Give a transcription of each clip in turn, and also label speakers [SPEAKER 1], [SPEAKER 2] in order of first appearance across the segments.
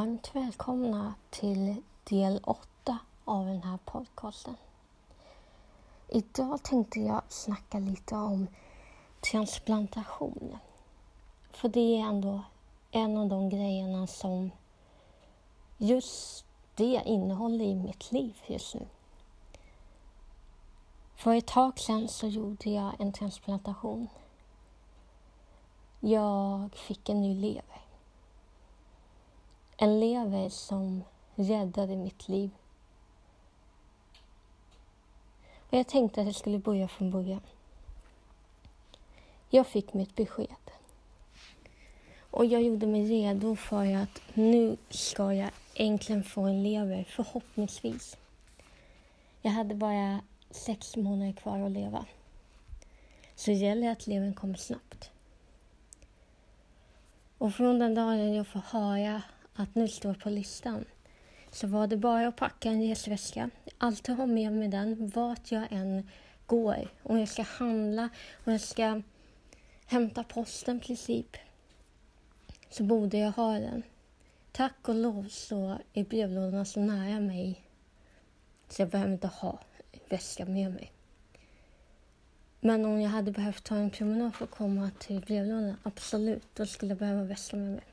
[SPEAKER 1] Varmt välkomna till del 8 av den här podcasten. Idag tänkte jag snacka lite om transplantation. För det är ändå en av de grejerna som just det innehåller i mitt liv just nu. För ett tag sedan så gjorde jag en transplantation. Jag fick en ny lever. En lever som räddade mitt liv. Och jag tänkte att jag skulle börja från början. Jag fick mitt besked. Och jag gjorde mig redo för att nu ska jag äntligen få en lever, förhoppningsvis. Jag hade bara sex månader kvar att leva. Så det gäller att levern kommer snabbt. Och från den dagen jag får höra att nu står på listan så var det bara att packa en resväska. Alltid ha med mig den vart jag än går. Om jag ska handla, om jag ska hämta posten i princip så borde jag ha den. Tack och lov så är brevlådorna så nära mig så jag behöver inte ha väska med mig. Men om jag hade behövt ta en promenad för att komma till brevlådan, absolut, då skulle jag behöva väska med mig.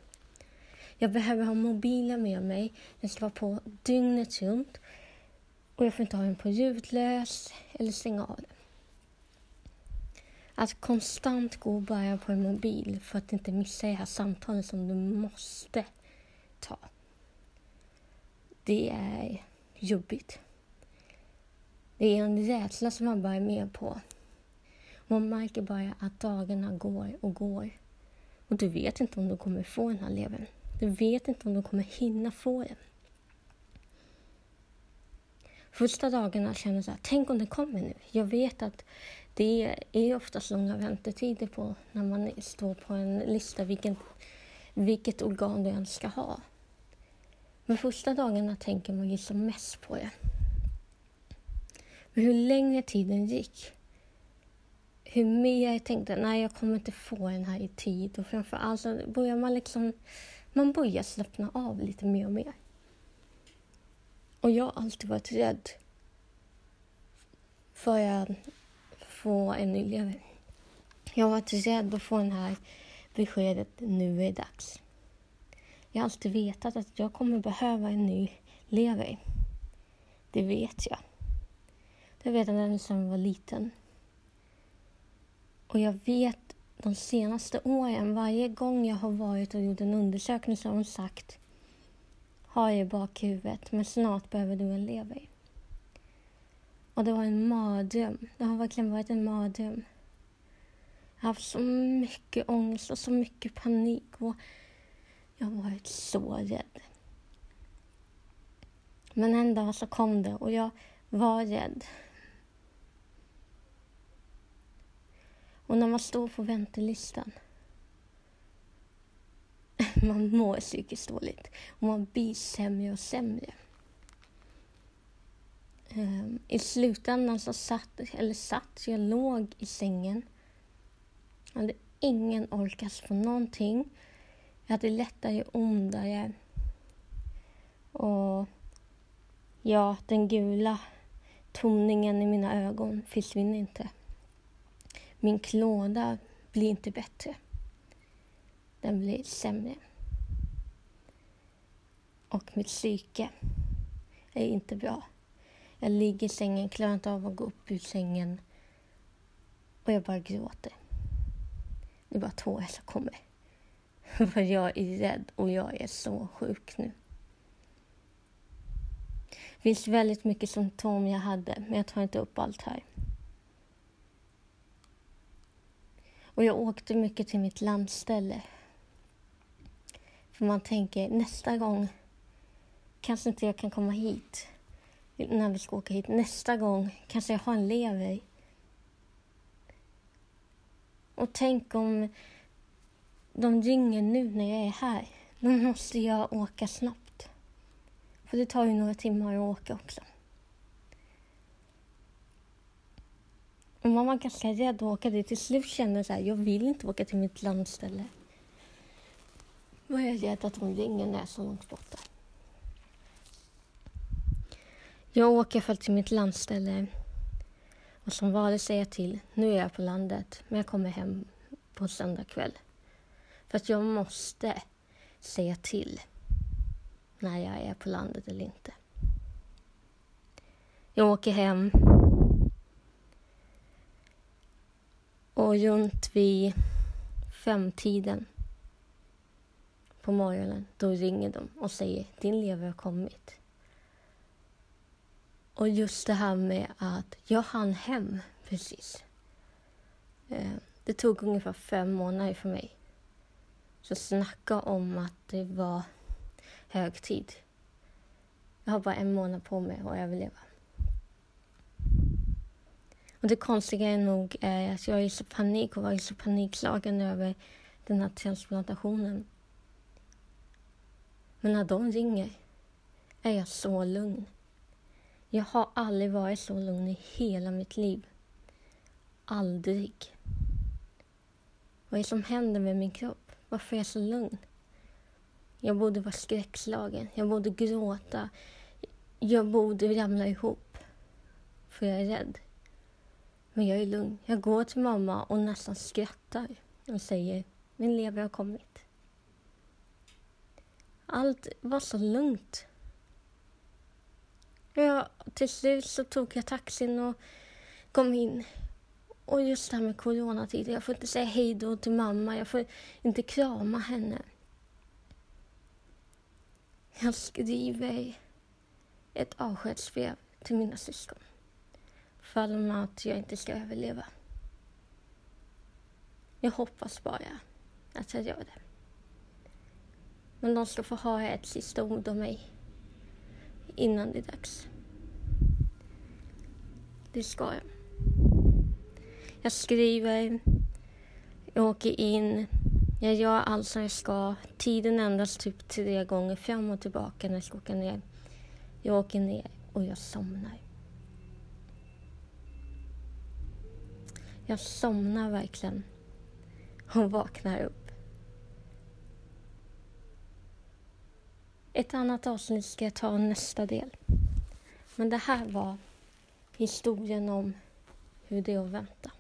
[SPEAKER 1] Jag behöver ha mobilen med mig. Den ska vara på dygnet runt. Och jag får inte ha den på ljudlös eller stänga av den. Att konstant gå bara på en mobil för att inte missa det här samtalet som du måste ta. Det är jobbigt. Det är en rädsla som man bara är med på. Man märker bara att dagarna går och går. Och du vet inte om du kommer få den här levern. Du vet inte om du kommer hinna få den. Första dagarna känner jag så här, tänk om den kommer nu. Jag vet att det är oftast långa väntetider på när man står på en lista vilken, vilket organ du än ska ha. Men första dagarna tänker man ju som mest på det. Men hur längre tiden gick, hur mer jag tänkte nej jag kommer inte få den här i tid och framförallt så börjar man liksom man börjar slappna av lite mer och mer. Och jag har alltid varit rädd för att få en ny lever. Jag har varit rädd att få det här beskedet, nu är det dags. Jag har alltid vetat att jag kommer behöva en ny lever. Det vet jag. Det vet jag sedan jag var liten. Och jag vet de senaste åren, varje gång jag har varit och gjort en undersökning så har de sagt har jag i bakhuvudet, men snart behöver du en lever. Och det var en mardröm. Det har verkligen varit en mardröm. Jag har haft så mycket ångest och så mycket panik och jag har varit så rädd. Men en dag så kom det och jag var rädd. Och när man står på väntelistan man mår psykiskt dåligt och man blir sämre och sämre. Ehm, I slutändan så satt, eller satt, jag låg i sängen. Jag hade ingen orkas på någonting. Jag hade lättare ondare. Och ja, den gula toningen i mina ögon försvinner inte. Min klåda blir inte bättre. Den blir sämre. Och mitt psyke är inte bra. Jag ligger i sängen, klarar inte av att gå upp ur sängen och jag bara gråter. Det är bara tårar som kommer. För jag är rädd och jag är så sjuk nu. Det finns väldigt mycket symptom jag hade, men jag tar inte upp allt här. Och jag åkte mycket till mitt landställe. För man tänker nästa gång kanske inte jag kan komma hit när vi ska åka hit. Nästa gång kanske jag har en lever. Och tänk om de ringer nu när jag är här. Då måste jag åka snabbt. För det tar ju några timmar att åka också. Och man var ganska rädd att åka dit. Till slut kände jag att jag vill inte åka till mitt landställe. Vad jag rädd att hon ringer när jag är så långt borta. Jag åker för till mitt landställe och som vanligt säger jag till, nu är jag på landet, men jag kommer hem på söndag kväll. För att jag måste säga till när jag är på landet eller inte. Jag åker hem och runt vid femtiden på morgonen, då ringer de och säger din lever har kommit. Och just det här med att jag hann hem precis. Eh, det tog ungefär fem månader för mig. Så snacka om att det var hög tid. Jag har bara en månad på mig att överleva. Och det konstiga är nog eh, att jag är så panik och var så panikslagen över den här transplantationen. Men när de ringer är jag så lugn. Jag har aldrig varit så lugn i hela mitt liv. Aldrig. Vad är det som händer med min kropp? Varför är jag så lugn? Jag borde vara skräckslagen. Jag borde gråta. Jag borde ramla ihop. För jag är rädd. Men jag är lugn. Jag går till mamma och nästan skrattar och säger min lever har kommit. Allt var så lugnt. Ja, till slut så tog jag taxin och kom in. Och just det här med coronatider. jag får inte säga hej då till mamma, jag får inte krama henne. Jag skriver ett avskedsbrev till mina syskon. För att jag inte ska överleva. Jag hoppas bara att jag gör det. Men de ska få ha ett sista ord om mig innan det är dags. Det ska jag. Jag skriver, jag åker in, jag gör allt som jag ska. Tiden ändras typ tre gånger fram och tillbaka när jag ska åka ner. Jag åker ner och jag somnar. Jag somnar verkligen och vaknar upp. Ett annat avsnitt ska jag ta nästa del. Men det här var historien om hur det är att vänta.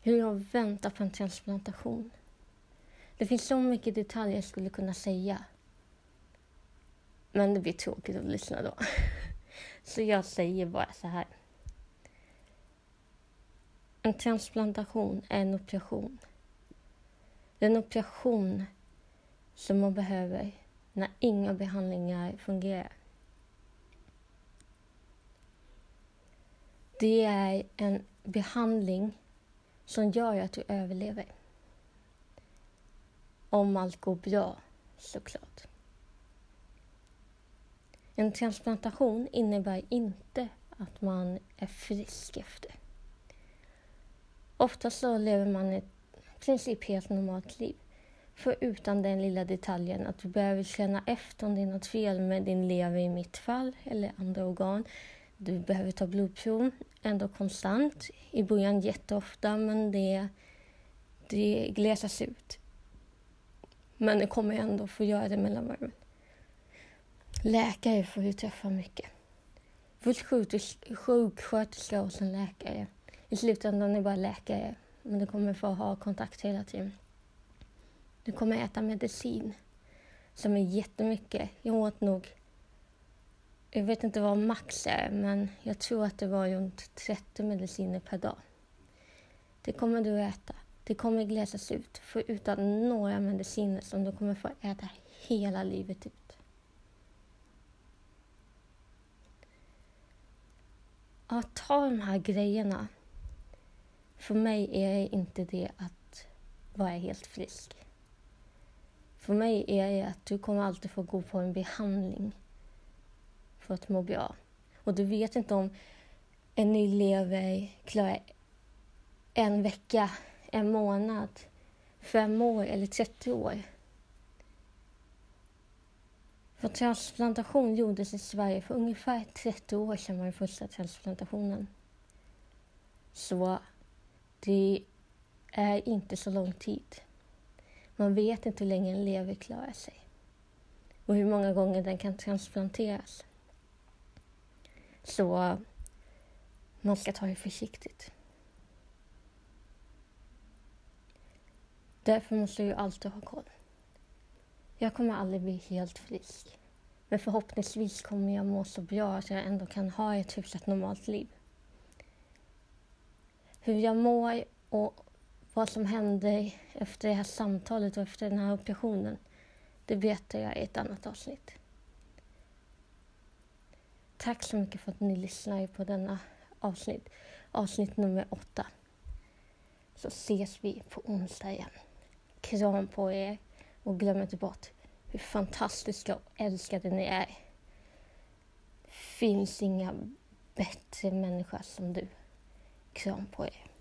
[SPEAKER 1] Hur jag väntar på en transplantation. Det finns så mycket detaljer jag skulle kunna säga. Men det blir tråkigt att lyssna då. Så jag säger bara så här. En transplantation är en operation. Det är en operation som man behöver när inga behandlingar fungerar. Det är en behandling som gör att du överlever. Om allt går bra, såklart. En transplantation innebär inte att man är frisk efter. Ofta så lever man ett i princip helt normalt liv. Förutom den lilla detaljen att du behöver känna efter om det är något fel med din lever i mitt fall, eller andra organ. Du behöver ta blodprov, ändå konstant. I början jätteofta, men det, det glesas ut. Men det kommer ändå få göra det mellan varven. Läkare får du träffa mycket. Först sjuksköterska och sen läkare. I slutändan är det bara läkare, men du kommer få ha kontakt hela tiden. Du kommer äta medicin som är jättemycket. Jag åt nog, jag vet inte vad max är, men jag tror att det var runt 30 mediciner per dag. Det kommer du äta. Det kommer glesas ut, för utan några mediciner som du kommer få äta hela livet ut. Ja, ta de här grejerna, för mig är inte det att vara helt frisk. För mig är det att du kommer alltid få gå på en behandling för att må bra. Och du vet inte om en ny lever klarar en vecka, en månad, fem år eller 30 år. För transplantation gjordes i Sverige för ungefär 30 år sedan var den första transplantationen. Så det är inte så lång tid. Man vet inte hur länge en lever klarar sig och hur många gånger den kan transplanteras. Så man ska ta det försiktigt. Därför måste du alltid ha koll. Jag kommer aldrig bli helt frisk. Men förhoppningsvis kommer jag må så bra att jag ändå kan ha ett hyfsat normalt liv. Hur jag mår och vad som händer efter det här samtalet och efter den här operationen, det berättar jag i ett annat avsnitt. Tack så mycket för att ni lyssnar på denna avsnitt, avsnitt nummer åtta. Så ses vi på onsdag igen. Kram på er och glöm inte bort hur fantastiska och älskade ni är. Det finns inga bättre människor som du. Kram på er.